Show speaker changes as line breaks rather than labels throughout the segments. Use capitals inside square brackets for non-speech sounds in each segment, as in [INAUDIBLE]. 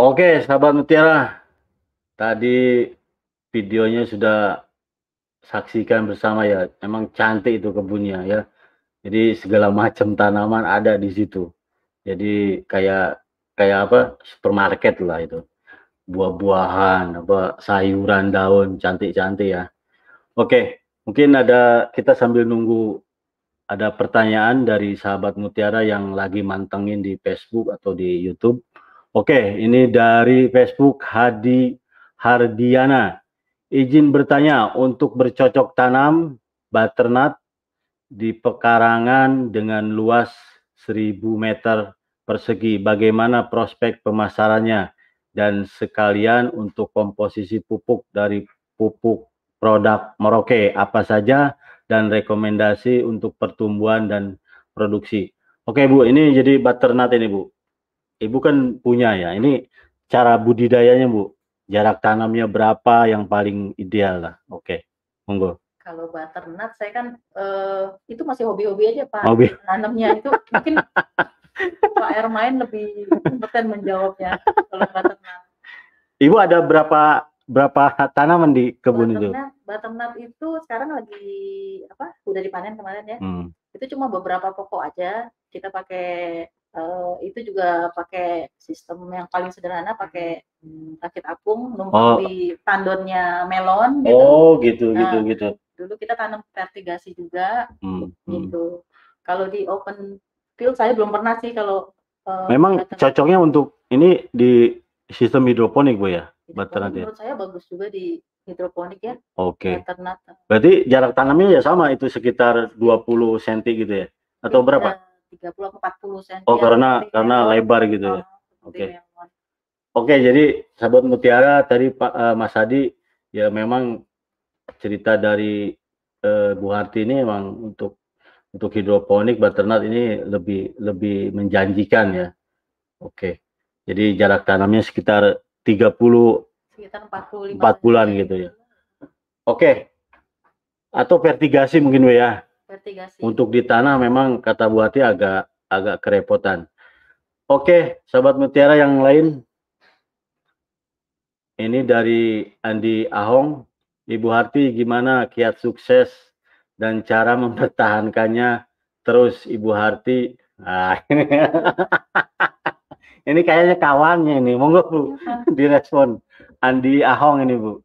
Oke, sahabat Mutiara. Tadi videonya sudah saksikan bersama ya. Emang cantik itu kebunnya ya. Jadi segala macam tanaman ada di situ. Jadi kayak kayak apa? Supermarket lah itu. Buah-buahan, apa sayuran, daun cantik-cantik ya. Oke, mungkin ada kita sambil nunggu ada pertanyaan dari sahabat Mutiara yang lagi mantengin di Facebook atau di YouTube. Oke, ini dari Facebook Hadi Hardiana. Izin bertanya untuk bercocok tanam butternut di pekarangan dengan luas 1000 meter persegi. Bagaimana prospek pemasarannya dan sekalian untuk komposisi pupuk dari pupuk produk Merauke apa saja dan rekomendasi untuk pertumbuhan dan produksi. Oke Bu, ini jadi butternut ini Bu. Ibu kan punya ya. Ini cara budidayanya Bu. Jarak tanamnya berapa yang paling ideal lah. Oke, monggo.
Kalau butternut saya kan uh, itu masih hobi-hobi aja Pak.
Hobi.
Nanamnya itu mungkin [LAUGHS] Pak Ermain lebih kompeten menjawabnya kalau butternut.
Ibu ada berapa berapa tanaman di kebun itu?
Butternut itu sekarang lagi apa? Udah dipanen kemarin ya. Hmm. Itu cuma beberapa pokok aja. Kita pakai uh, itu juga pakai sistem yang paling sederhana pakai hmm, rakit apung numpang oh. di tandonnya melon
gitu. Oh gitu nah, gitu gitu.
Dulu kita tanam vertigasi juga hmm, hmm. gitu. Kalau di open field saya belum pernah sih kalau
uh, Memang cocoknya untuk ini di sistem hidroponik Bu ya?
Butternut ya? Menurut saya bagus juga di hidroponik ya.
Oke. Okay. Berarti jarak tanamnya ya sama itu sekitar 20 cm gitu ya? Atau berapa?
30 40 cm.
Oh, karena karena lebar gitu ya. Oke. Okay. Oke, jadi sahabat Mutiara tadi Pak uh, Mas Hadi ya memang cerita dari uh, Bu Harti ini memang untuk untuk hidroponik butternut ini lebih lebih menjanjikan ya. Oke. Jadi jarak tanamnya sekitar 30
sekitar 45
4 bulan gitu ya. Oke. Atau vertigasi mungkin ya
vertigasi.
Untuk di tanah memang kata Bu Hati agak agak kerepotan. Oke, sahabat mutiara yang lain. Ini dari Andi Ahong. Ibu Harti gimana kiat sukses dan cara [LAUGHS] mempertahankannya terus Ibu Harti. Nah, ini, [LAUGHS] ini kayaknya kawannya ini. Monggo Bu iya, direspon. Andi Ahong ini Bu.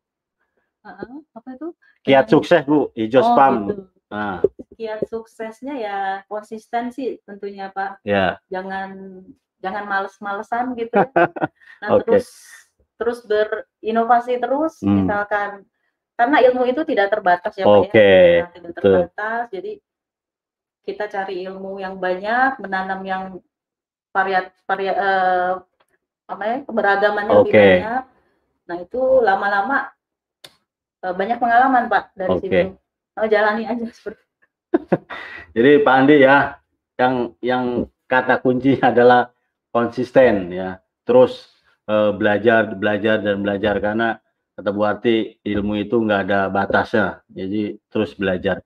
Uh, apa itu?
Kiat sukses Bu, hijau oh, spam. Gitu.
Nah kiat suksesnya ya konsisten sih tentunya Pak.
Ya.
Jangan jangan males-malesan gitu. Ya. [LAUGHS] Nah, okay. terus terus berinovasi terus hmm. misalkan karena ilmu itu tidak terbatas ya Pak
okay.
ya. Tidak terbatas. Jadi kita cari ilmu yang banyak, menanam yang variat variat uh, apa ya keberagamannya okay. lebih banyak. Nah, itu lama-lama uh, banyak pengalaman Pak dari okay. sini. Oh, jalani aja seperti [LAUGHS]
Jadi Pak Andi ya, yang yang kata kunci [LAUGHS] adalah konsisten ya. Terus eh, belajar, belajar dan belajar karena kata Bu Arti ilmu itu nggak ada batasnya. Jadi terus belajar.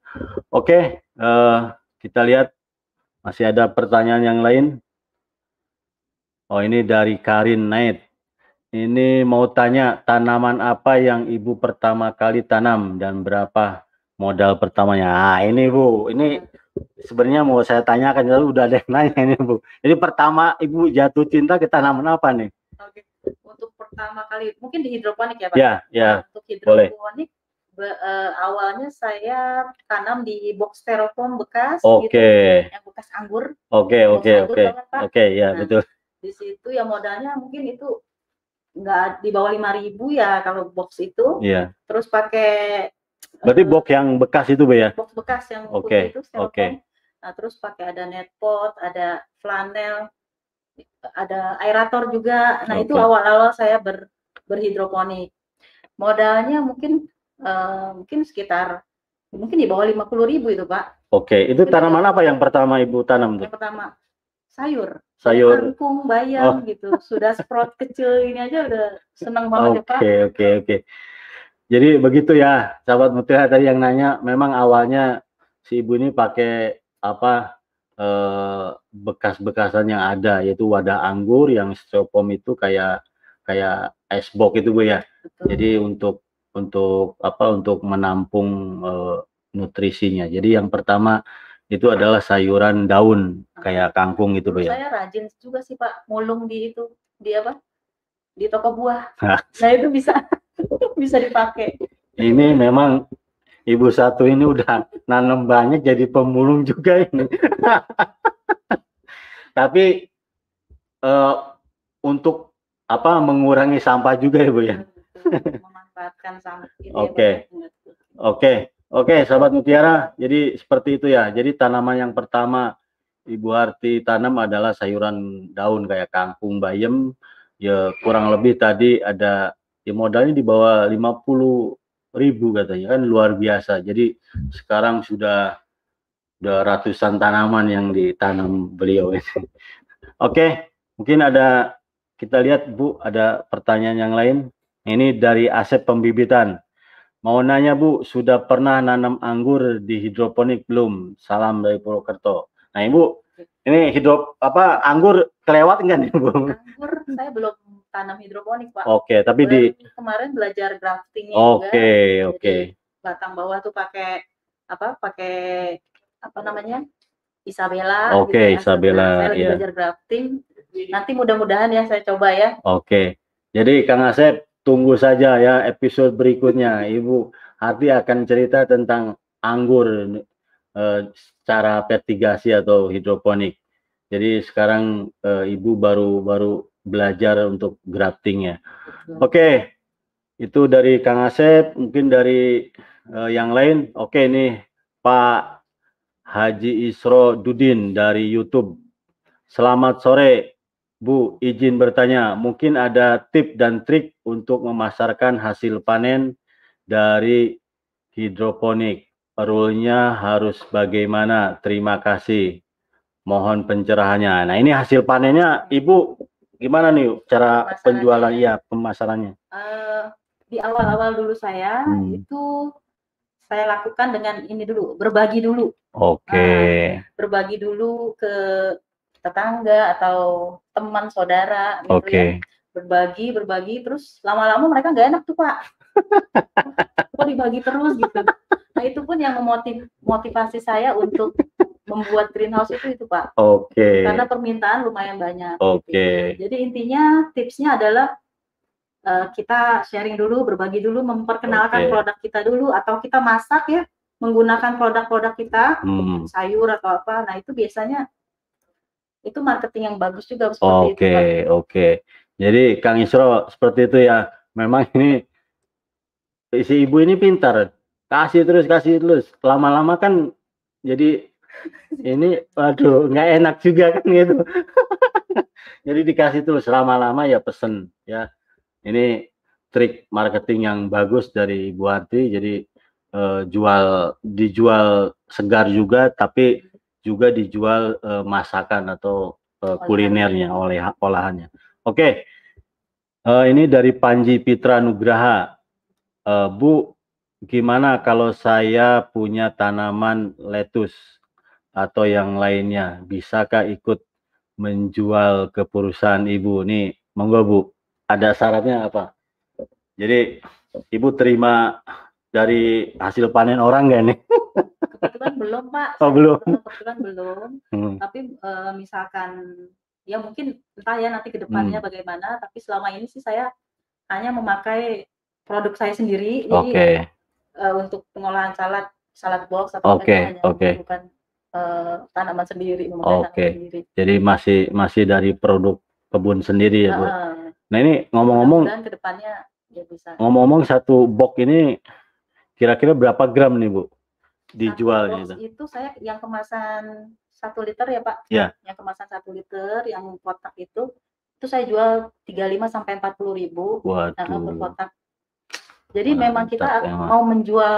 Oke, eh, kita lihat masih ada pertanyaan yang lain. Oh ini dari Karin Night. Ini mau tanya tanaman apa yang ibu pertama kali tanam dan berapa modal pertamanya. Nah, ini Bu, ini sebenarnya mau saya tanyakan lalu udah ada yang [LAUGHS] nanya ini Bu. Jadi pertama Ibu jatuh cinta ke tanaman apa nih?
Oke. Untuk pertama kali mungkin di hidroponik ya Pak.
Ya, ya.
Untuk hidroponik Be, uh, awalnya saya tanam di box styrofoam bekas
Oke. Okay.
Gitu, yang bekas anggur.
Oke, oke, oke. Oke, ya nah, betul.
Di situ ya modalnya mungkin itu enggak di bawah lima ribu ya kalau box itu.
Iya.
Terus pakai
Berarti box yang bekas itu, Bu ya?
Box bekas yang
Oke. Okay.
itu
Oke. Okay.
Nah, terus pakai ada net pot, ada flanel, ada aerator juga. Nah, okay. itu awal-awal saya ber, berhidroponik. Modalnya mungkin uh, mungkin sekitar mungkin di bawah lima puluh ribu itu, Pak.
Oke, okay. itu tanaman apa yang pertama Ibu tanam
tuh? Yang pertama sayur.
Sayur.
Kangkung, bayam oh. gitu. Sudah sprout kecil ini aja udah senang banget
okay, ya, Pak. Oke, oke, oke. Jadi begitu ya, sahabat mutiara tadi yang nanya, memang awalnya si ibu ini pakai apa eh, bekas-bekasan yang ada yaitu wadah anggur yang styrofoam itu kayak kayak ice box itu Bu ya.
betul.
Jadi untuk untuk apa untuk menampung eh, nutrisinya. Jadi yang pertama itu adalah sayuran daun kayak kangkung gitu
Dulu
ya.
saya rajin juga sih Pak mulung di itu di apa di toko buah.
Hah. [LAUGHS]
Nah itu bisa [LAUGHS] bisa dipakai.
Ini memang ibu satu ini udah nanam banyak jadi pemulung juga ini. [LAUGHS] Tapi eh, untuk apa mengurangi sampah juga ya Bu ya.
Betul, memanfaatkan sampah ya,
Oke.
Pak.
Oke, sahabat mutiara. Jadi seperti itu ya. Jadi tanaman yang pertama Ibu Harti tanam adalah sayuran daun kayak kangkung, bayam. Ya kurang lebih tadi ada ya modalnya di bawah 50 ribu katanya kan luar biasa. Jadi sekarang sudah udah ratusan tanaman yang ditanam beliau ini. [LAUGHS] Oke, mungkin ada kita lihat Bu ada pertanyaan yang lain. Ini dari Asep Pembibitan. Mau nanya Bu, sudah pernah nanam anggur di hidroponik belum? Salam dari Purwokerto. Nah Ibu, ini hidrop apa anggur kelewat enggak nih Bu?
Anggur saya belum tanam hidroponik Pak.
Oke, tapi di
Kemarin- belajar graftingnya
Oke,
juga.
oke.
Jadi batang bawah tuh pakai apa? Pakai apa namanya? Isabella.
Oke,
ya.
Isabella,
Nah, saya lagi
iya.
belajar grafting. Nanti mudah-mudahan ya saya coba ya.
Oke. Jadi Kang Asep tunggu saja ya episode berikutnya. Ibu Hati akan cerita tentang anggur eh, secara vertigasi atau hidroponik. Jadi sekarang eh, Ibu baru baru belajar untuk grafting ya. Oke. Itu dari Kang Asep, mungkin dari eh, yang lain. Oke nih Pak Haji Isro Dudin dari YouTube. Selamat sore, Bu. Izin bertanya, mungkin ada tip dan trik untuk memasarkan hasil panen dari hidroponik. Rule-nya harus bagaimana? Terima kasih. Mohon pencerahannya. Nah, ini hasil panennya, Ibu gimana nih cara penjualan iya pemasarannya?
Eh, di awal-awal dulu saya
Hmm.
itu saya lakukan dengan ini dulu, berbagi dulu.
Oke.
berbagi dulu ke tetangga atau teman saudara gitu
Oke.
ya berbagi berbagi terus lama-lama mereka nggak enak tuh pak [LAUGHS] kok dibagi terus gitu nah itu pun yang memotiv motivasi saya untuk membuat greenhouse itu itu pak
Oke.
karena permintaan lumayan banyak
Oke.
jadi intinya tipsnya adalah eh, kita sharing dulu berbagi dulu memperkenalkan produk kita dulu atau kita masak ya menggunakan produk-produk kita
Hmm.
sayur atau apa. Nah, itu biasanya itu marketing yang bagus juga seperti itu.
Oke, oke. Jadi Kang Isro seperti itu ya. Memang ini si ibu ini pintar. Kasih terus, kasih terus. Lama-lama kan jadi ini waduh nggak enak juga kan gitu. [LAUGHS] jadi dikasih terus lama-lama ya pesen ya. Ini trik marketing yang bagus dari Ibu Arti. Jadi eh, jual dijual segar juga tapi juga dijual eh, masakan atau eh, kulinernya oleh olahannya. Oke, Eh, ini dari Panji Pitra Nugraha, Eh, Bu, gimana kalau saya punya tanaman lettuce atau yang lainnya, bisakah ikut menjual ke perusahaan Ibu? Nih, monggo Bu, ada syaratnya apa? Jadi Ibu terima dari hasil panen orang nggak nih?
Kebetulan belum, Pak.
Oh, belum.
Kebetulan belum.
Hmm,
Tapi eh, misalkan ya mungkin entah ya nanti ke depannya
Hmm.
bagaimana, tapi selama ini sih saya hanya memakai produk saya sendiri. Jadi
Oke,
eh, untuk pengolahan salad, salad box atau
Oke,
hanya
oke.
bukan eh, tanaman sendiri,
Oke.
sendiri.
jadi masih masih dari produk kebun sendiri ya Bu.
Heeh.
Nah ini ngomong-ngomong
Mudah-mudahan ke depannya ya bisa.
ngomong-ngomong satu box ini kira-kira berapa gram nih Bu dijualnya
Satu
itu?
box itu saya yang kemasan satu liter ya Pak.
Ya.
Yang kemasan satu liter, yang kotak itu, itu saya jual 35 sampai 40 ribu nah, per
Waduh,
kotak. Jadi
Wah,
memang kita
mantap emang.
mau menjual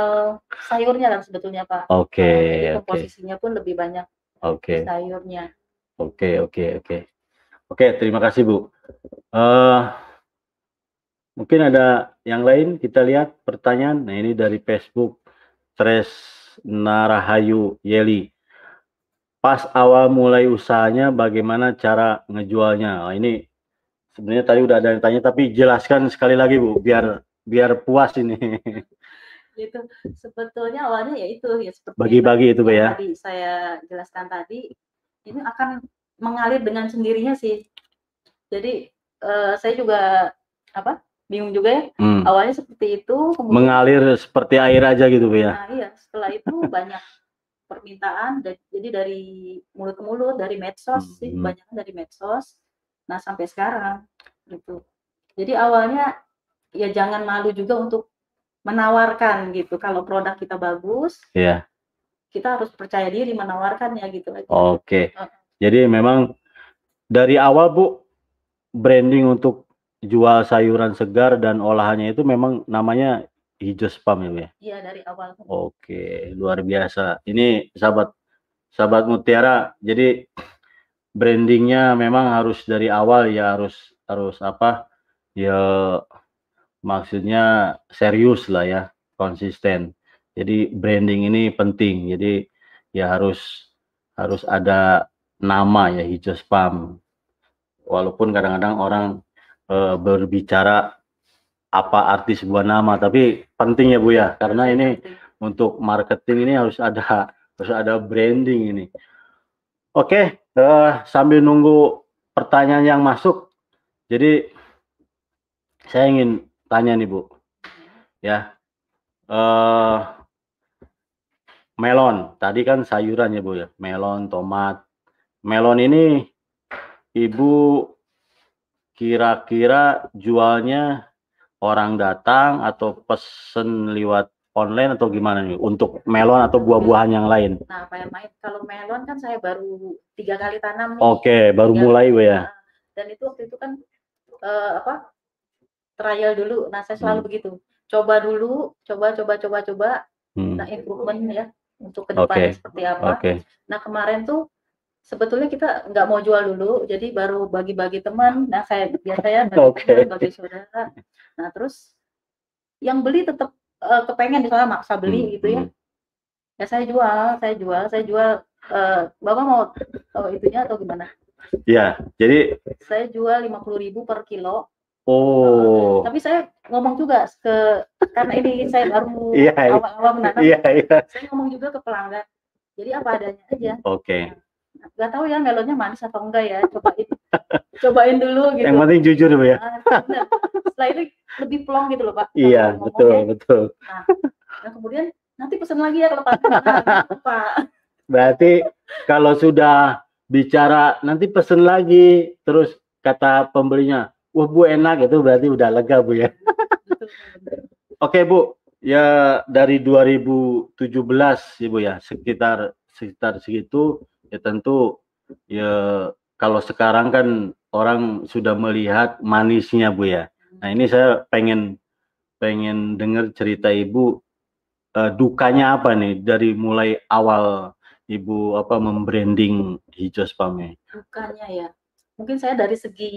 sayurnya kan sebetulnya Pak.
oke
Nah, jadi
oke
komposisinya pun lebih banyak
oke
sayurnya.
oke oke oke oke terima kasih Bu. Eh mungkin ada yang lain kita lihat pertanyaan. Nah, ini dari Facebook Tres Narahayu Yeli. pas awal mulai usahanya bagaimana cara ngejualnya? Oh, ini sebenarnya tadi udah ada yang tanya tapi jelaskan sekali lagi Bu biar biar puas ini. [LAUGHS]
Itu sebetulnya awalnya ya itu ya seperti
bagi-bagi itu Bu ya.
Tadi saya jelaskan tadi ini akan mengalir dengan sendirinya sih. Jadi uh, saya juga apa bingung juga ya. Hmm. Awalnya seperti itu.
Kemudian, mengalir seperti air aja gitu ya.
Nah iya setelah itu [LAUGHS] banyak permintaan jadi dari mulut ke mulut dari medsos hmm. sih banyak dari medsos nah sampai sekarang gitu jadi awalnya ya jangan malu juga untuk menawarkan gitu kalau produk kita bagus
yeah.
kita harus percaya diri menawarkannya gitu
oke okay. jadi memang dari awal bu branding untuk jual sayuran segar dan olahannya itu memang namanya hijau spam
ya Iya dari awal.
Oke luar biasa. Ini sahabat sahabat Mutiara. Jadi brandingnya memang harus dari awal ya harus harus apa ya maksudnya serius lah ya konsisten. Jadi branding ini penting. Jadi ya harus harus ada nama ya hijau spam. Walaupun kadang-kadang orang e, berbicara apa arti sebuah nama tapi penting ya Bu ya. Karena ini untuk marketing ini harus ada harus ada branding ini. Oke uh, sambil nunggu pertanyaan yang masuk jadi saya ingin tanya nih Bu. Ya. Uh, melon. Tadi kan sayuran ya Bu ya. Melon tomat. Melon ini Ibu kira-kira jualnya orang datang atau pesen lewat online atau gimana nih untuk melon atau buah-buahan yang lain?
Nah, Pak main kalau melon kan saya baru tiga kali tanam.
Oke, okay, baru mulai bu ya.
Dan itu waktu itu kan uh, apa trial dulu. Nah, saya selalu hmm. begitu. Coba dulu, coba, coba, coba, coba. Hmm. Nah, improvement ya untuk ke depannya okay. seperti apa.
Okay.
Nah, kemarin tuh sebetulnya kita nggak mau jual dulu, jadi baru bagi-bagi teman. Nah, saya biasanya bagi [LAUGHS] okay. bagi saudara. Nah, terus yang beli tetap uh, kepengen misalnya maksa beli hmm. gitu ya. Hmm. Ya saya jual, saya jual, saya jual. Uh, Bapak mau uh, itunya atau gimana?
Ya, jadi
saya jual lima puluh ribu per kilo.
Oh.
Uh, tapi saya ngomong juga ke karena ini saya baru [LAUGHS] iya, iya. awal-awal menanam. Iya, iya. Saya ngomong juga ke pelanggan. Jadi apa adanya aja.
Oke. Okay.
Nah, nggak tahu ya melonnya manis atau enggak ya cobain. [LAUGHS] Cobain dulu gitu.
Yang penting jujur bu ya.
Nah, setelah ini lebih plong gitu loh pak
iya betul ya. betul.
Nah, nah kemudian nanti pesan lagi ya kalau pak. Nah,
berarti kalau sudah bicara nanti pesen lagi terus kata pembelinya wah bu enak itu berarti udah lega bu ya. Oke bu ya dari 2017 ya bu ya sekitar sekitar segitu ya tentu ya kalau sekarang kan orang sudah melihat manisnya Bu ya. Nah ini saya pengen pengen dengar cerita Ibu uh, dukanya apa nih dari mulai awal Ibu apa membranding hijau spame?
Dukanya ya, mungkin saya dari segi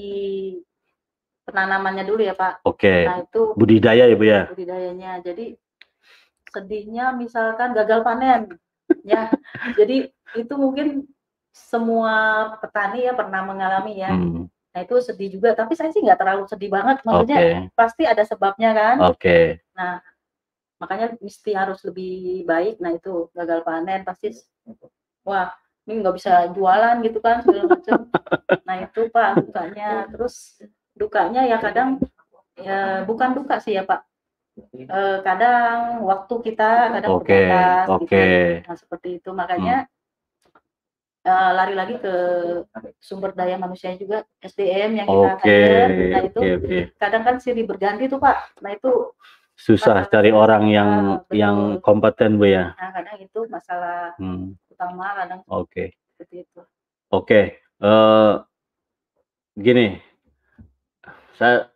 penanamannya dulu ya Pak.
Oke. Okay. Nah itu budidaya ya Bu ya.
Budidayanya, jadi sedihnya misalkan gagal panen ya jadi itu mungkin semua petani ya pernah mengalami ya hmm. nah itu sedih juga tapi saya sih nggak terlalu sedih banget maksudnya okay. pasti ada sebabnya kan
oke okay.
nah makanya mesti harus lebih baik nah itu gagal panen pasti wah ini nggak bisa jualan gitu kan segala macam [LAUGHS] nah itu pak dukanya terus dukanya ya kadang ya bukan duka sih ya pak uh, kadang waktu kita kadang
okay, terbatas okay.
gitu. Nah, seperti itu makanya hmm. uh, lari lagi ke sumber daya manusia juga SDM yang kita
okay, hire.
Nah, itu okay, okay. kadang kan siri berganti tuh, Pak. Nah, itu
susah cari orang yang uh, yang kompeten, Bu ya.
Nah, kadang itu masalah hmm. utama kadang
Oke. Okay.
Seperti itu. Oke.
Okay. Uh, eh, gini. Saya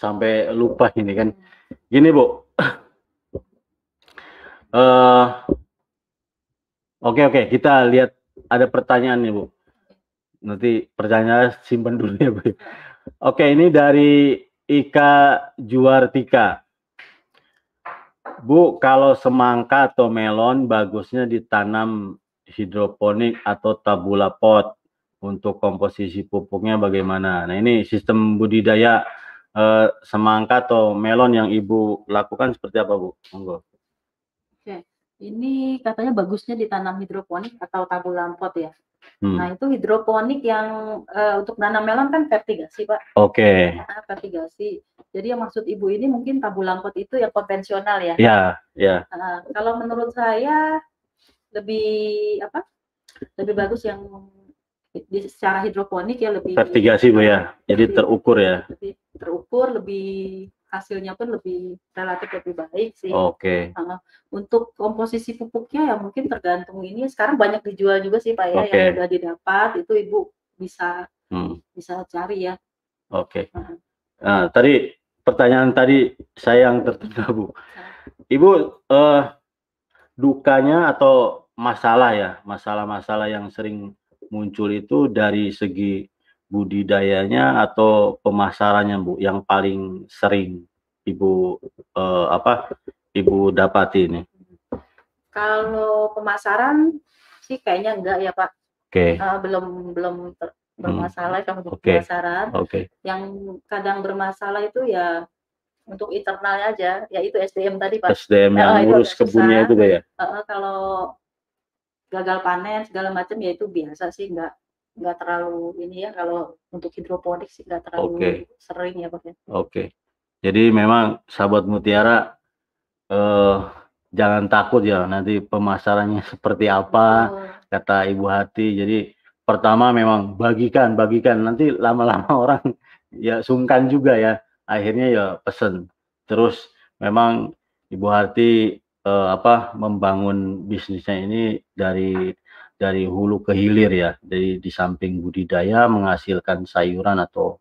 sampai lupa ini kan. Gini Bu. Uh, [CLEARS THROAT] Oke oke kita lihat ada pertanyaan nih Bu. Nanti pertanyaan simpan dulu ya Bu. Oke ini dari Ika Juartika. Bu kalau semangka atau melon bagusnya ditanam hidroponik atau tabula pot untuk komposisi pupuknya bagaimana? Nah ini sistem budidaya eh, semangka atau melon yang ibu lakukan seperti apa bu? Monggo.
Oke, ini katanya bagusnya ditanam hidroponik atau tabula pot ya. Hmm. Nah itu hidroponik yang uh, untuk nanam melon kan vertigasi pak.
Oke. Okay.
Nah, vertigasi. Jadi yang maksud ibu ini mungkin tabula pot itu yang konvensional ya.
Iya, iya.
Nah, kalau menurut saya lebih apa? Lebih bagus yang secara hidroponik ya lebih
vertigasi bu ya jadi lebih, terukur ya
lebih terukur lebih hasilnya pun lebih relatif lebih baik sih
oke okay.
uh, untuk komposisi pupuknya ya mungkin tergantung ini sekarang banyak dijual juga sih pak ya okay. yang sudah didapat itu ibu bisa hmm. bisa cari ya
oke okay. uh. nah tadi pertanyaan tadi saya yang tertunda bu ibu uh, dukanya atau masalah ya masalah-masalah yang sering muncul itu dari segi budidayanya atau pemasarannya Bu yang paling sering Ibu eh, apa Ibu dapati ini?
Kalau pemasaran sih kayaknya enggak ya Pak.
Oke. Okay.
Uh, belum belum bermasalah hmm. kalau okay. pemasaran.
Oke. Okay.
Yang kadang bermasalah itu ya untuk internalnya aja, yaitu SDM tadi Pak.
SDM yang uh, ngurus kebunnya itu ya.
Uh, kalau gagal panen segala macam ya itu biasa sih nggak nggak terlalu ini ya kalau untuk hidroponik sih nggak terlalu okay. sering ya pak
ya. Oke. Okay. Jadi memang sahabat mutiara eh, jangan takut ya nanti pemasarannya [LAUGHS] seperti apa oh. kata Ibu Hati. Jadi pertama memang bagikan bagikan nanti lama-lama [LAUGHS] orang ya sungkan juga ya akhirnya ya pesen. Terus memang Ibu Hati uh, apa membangun bisnisnya ini dari dari hulu ke hilir ya. Jadi di samping budidaya menghasilkan sayuran atau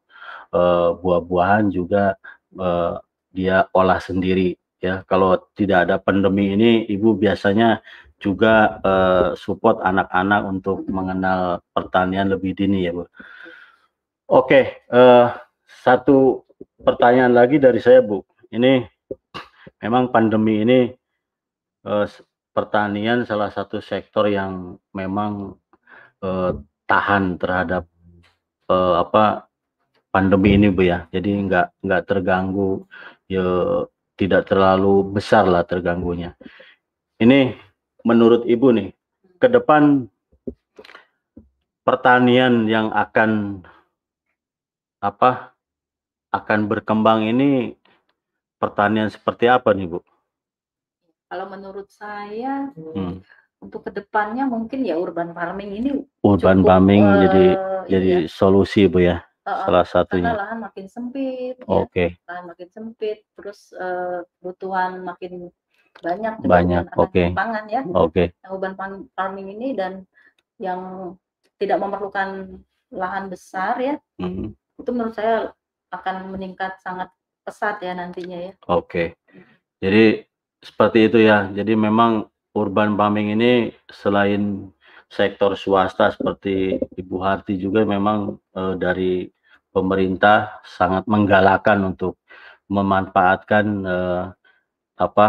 uh, buah-buahan juga uh, dia olah sendiri ya. Kalau tidak ada pandemi ini ibu biasanya juga uh, support anak-anak untuk mengenal pertanian lebih dini ya, Bu. Oke, uh, satu pertanyaan lagi dari saya, Bu. Ini memang pandemi ini eh, pertanian salah satu sektor yang memang eh, tahan terhadap eh, apa pandemi ini bu ya jadi nggak nggak terganggu ya tidak terlalu besar lah terganggunya ini menurut ibu nih ke depan pertanian yang akan apa akan berkembang ini pertanian seperti apa nih bu?
Kalau menurut saya hmm. untuk ke depannya mungkin ya urban farming ini
urban cukup, farming uh, jadi iya. jadi solusi bu ya uh, salah satunya.
Karena lahan makin sempit,
ya. Oke. Okay.
Ya, lahan makin sempit, terus uh, kebutuhan makin banyak.
Banyak. Oke. Okay.
Pangan ya.
Oke. Okay.
Nah, urban farming ini dan yang tidak memerlukan lahan besar ya, hmm. itu menurut saya akan meningkat sangat pesat ya nantinya ya.
Oke. Okay. Jadi seperti itu ya. Jadi memang urban farming ini selain sektor swasta seperti Ibu Harti juga memang e, dari pemerintah sangat menggalakkan untuk memanfaatkan e, apa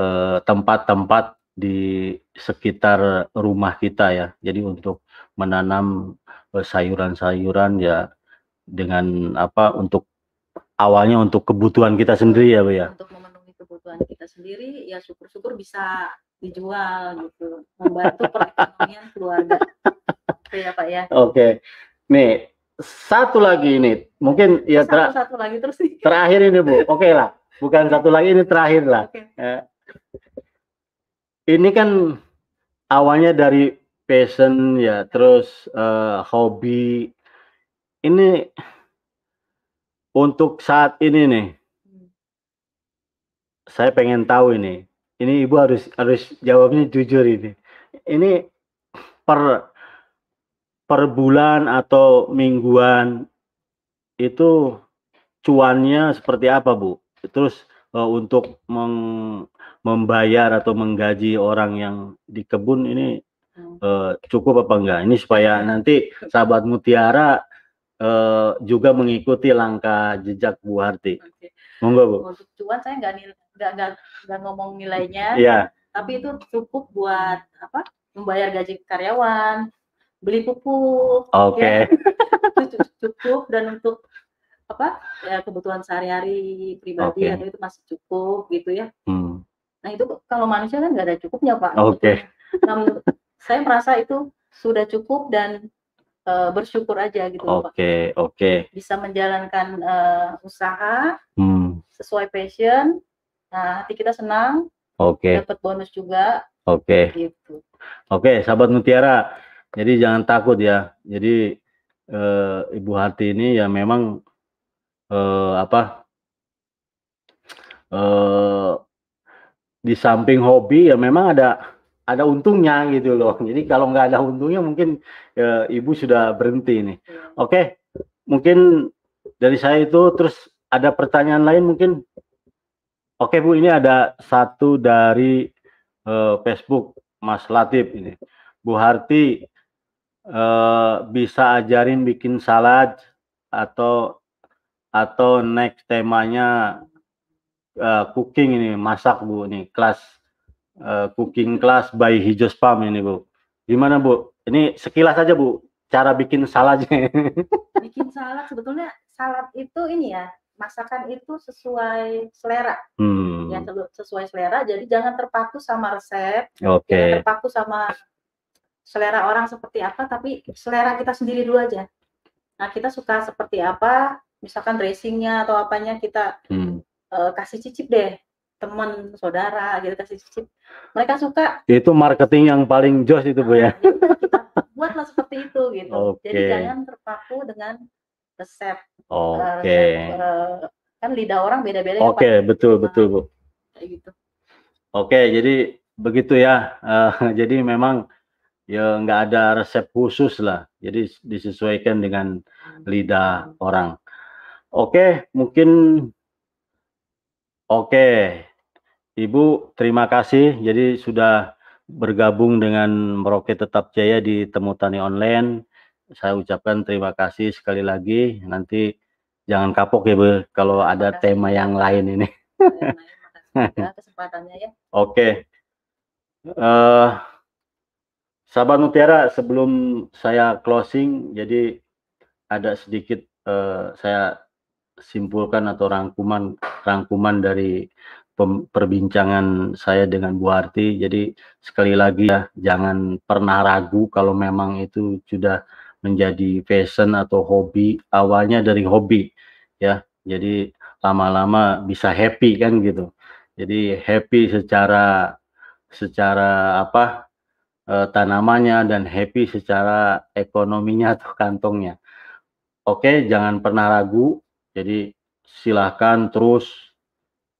eh, tempat-tempat di sekitar rumah kita ya. Jadi untuk menanam sayuran-sayuran ya dengan apa untuk awalnya untuk kebutuhan kita sendiri ya Bu ya.
Kebutuhan kita sendiri ya syukur-syukur bisa dijual gitu membantu perekonomian keluarga itu ya pak ya
oke okay. nih satu lagi ini mungkin ya
satu, satu lagi terus nih.
terakhir ini bu oke okay lah bukan satu lagi ini terakhir lah okay. ya. ini kan awalnya dari passion ya terus uh, hobi ini untuk saat ini nih saya pengen tahu ini. Ini ibu harus harus jawabnya jujur ini. Ini per per bulan atau mingguan itu cuannya seperti apa bu? Terus uh, untuk meng, membayar atau menggaji orang yang di kebun ini uh, cukup apa enggak? Ini supaya nanti sahabat mutiara uh, juga mengikuti langkah jejak Bu Harti.
Okay. Monggo Bu. Untuk cuan saya nggak nggak nggak ngomong nilainya
yeah.
tapi itu cukup buat apa membayar gaji karyawan, beli pupuk,
Oke. [LAUGHS]
itu cukup dan untuk apa ya kebutuhan sehari-hari pribadi
Oke.
atau itu masih cukup gitu ya.
Hmm,
Nah itu kalau manusia kan nggak ada cukupnya Pak.
Oke.
Nah, menurut- saya merasa itu sudah cukup dan eh, bersyukur aja gitu loh, Pak.
Oke, oke.
Bisa menjalankan eh, usaha
Hmm,
sesuai passion. Nah hati kita senang,
Oke,
dapat bonus juga
oke.
gitu.
Oke, sahabat Mutiara. Jadi jangan takut ya. Jadi eh, Ibu Harti ini ya memang eh, apa? eh di samping hobi ya memang ada ada untungnya gitu loh. Jadi kalau nggak ada untungnya mungkin eh, Ibu sudah berhenti nih.
Ya.
Oke, mungkin dari saya itu terus ada pertanyaan lain mungkin. Oke Bu, ini ada satu dari eh, Facebook Mas Latif ini. Bu Harti eh, bisa ajarin bikin salad atau atau next temanya eh, cooking ini masak Bu ini kelas eh, cooking class by Hijau Spam ini Bu. Gimana Bu? Ini sekilas aja Bu cara bikin saladnya.
Bikin salad sebetulnya salad itu ini ya masakan itu sesuai selera
Hmm,
ya sesuai selera jadi jangan terpaku sama resep
oke.
jangan terpaku sama selera orang seperti apa tapi selera kita sendiri dulu aja nah kita suka seperti apa misalkan dressingnya atau apanya kita
Hmm.
eh, kasih cicip deh teman saudara gitu kasih cicip mereka suka
Itu marketing yang paling jos itu Bu ya.
jadi kita buatlah seperti itu gitu jadi
Oke.
jangan terpaku dengan resep eh,
Oke.
resep, eh, kan lidah orang beda-beda ya,
Oke,
Pak.
betul betul Bu.
kayak gitu
Oke, jadi begitu ya. Eh, [LAUGHS] jadi memang ya nggak ada resep khusus lah. Jadi disesuaikan dengan lidah orang. Oke, mungkin oke. Ibu, terima kasih. Jadi sudah bergabung dengan Merauke Tetap Jaya di Temu Tani Online. Saya ucapkan terima kasih sekali lagi. Nanti jangan kapok ya, Bu, kalau ada
kasih.
tema yang lain ini. [LAUGHS]
Kesempatannya ya
Oke. eh Sahabat Mutiara, sebelum saya closing, jadi ada sedikit eh, saya simpulkan atau rangkuman rangkuman dari pem- perbincangan saya dengan Bu Harti. Jadi sekali lagi ya, jangan pernah ragu kalau memang itu sudah menjadi passion atau hobi. Awalnya dari hobi, ya. Jadi lama-lama bisa happy kan gitu. Jadi happy secara secara apa eh, tanamannya dan happy secara ekonominya atau kantongnya. Oke, jangan pernah ragu. Jadi silahkan terus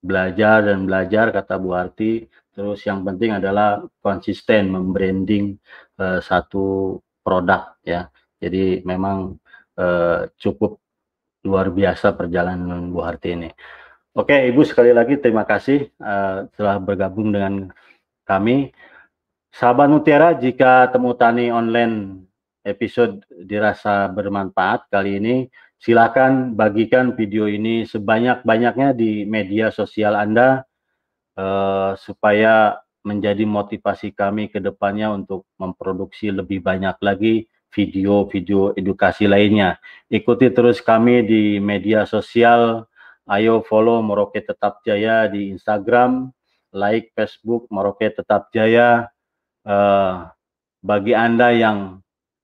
belajar dan belajar kata Bu Arti. Terus yang penting adalah konsisten membranding eh, satu produk ya. Jadi memang eh, cukup luar biasa perjalanan Bu Harti ini. Oke, Ibu sekali lagi terima kasih eh, telah bergabung dengan kami. Sahabat Mutiara, jika Temu Tani Online episode dirasa bermanfaat kali ini, silakan bagikan video ini sebanyak-banyaknya di media sosial Anda eh, supaya menjadi motivasi kami ke depannya untuk memproduksi lebih banyak lagi video-video edukasi lainnya. Ikuti terus kami di media sosial. Ayo follow Merauke Tetap Jaya di Instagram, like Facebook Merauke Tetap Jaya. Eh, bagi Anda yang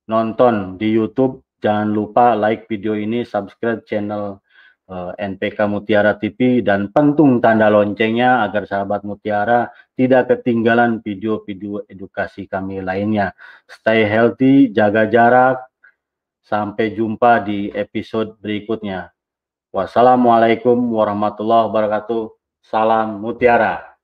nonton di YouTube, jangan lupa like video ini, subscribe channel eh, NPK Mutiara TV, dan pentung tanda loncengnya agar sahabat Mutiara tidak ketinggalan video-video edukasi kami lainnya. Stay healthy, jaga jarak. Sampai jumpa di episode berikutnya. Wassalamualaikum warahmatullahi wabarakatuh. Salam Mutiara.